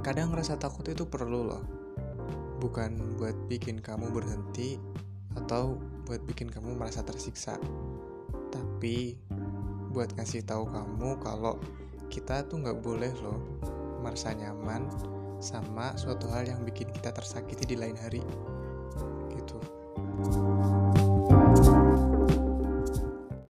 kadang rasa takut itu perlu loh. Bukan buat bikin kamu berhenti atau buat bikin kamu merasa tersiksa. Tapi buat ngasih tahu kamu kalau kita tuh nggak boleh loh merasa nyaman sama suatu hal yang bikin kita tersakiti di lain hari.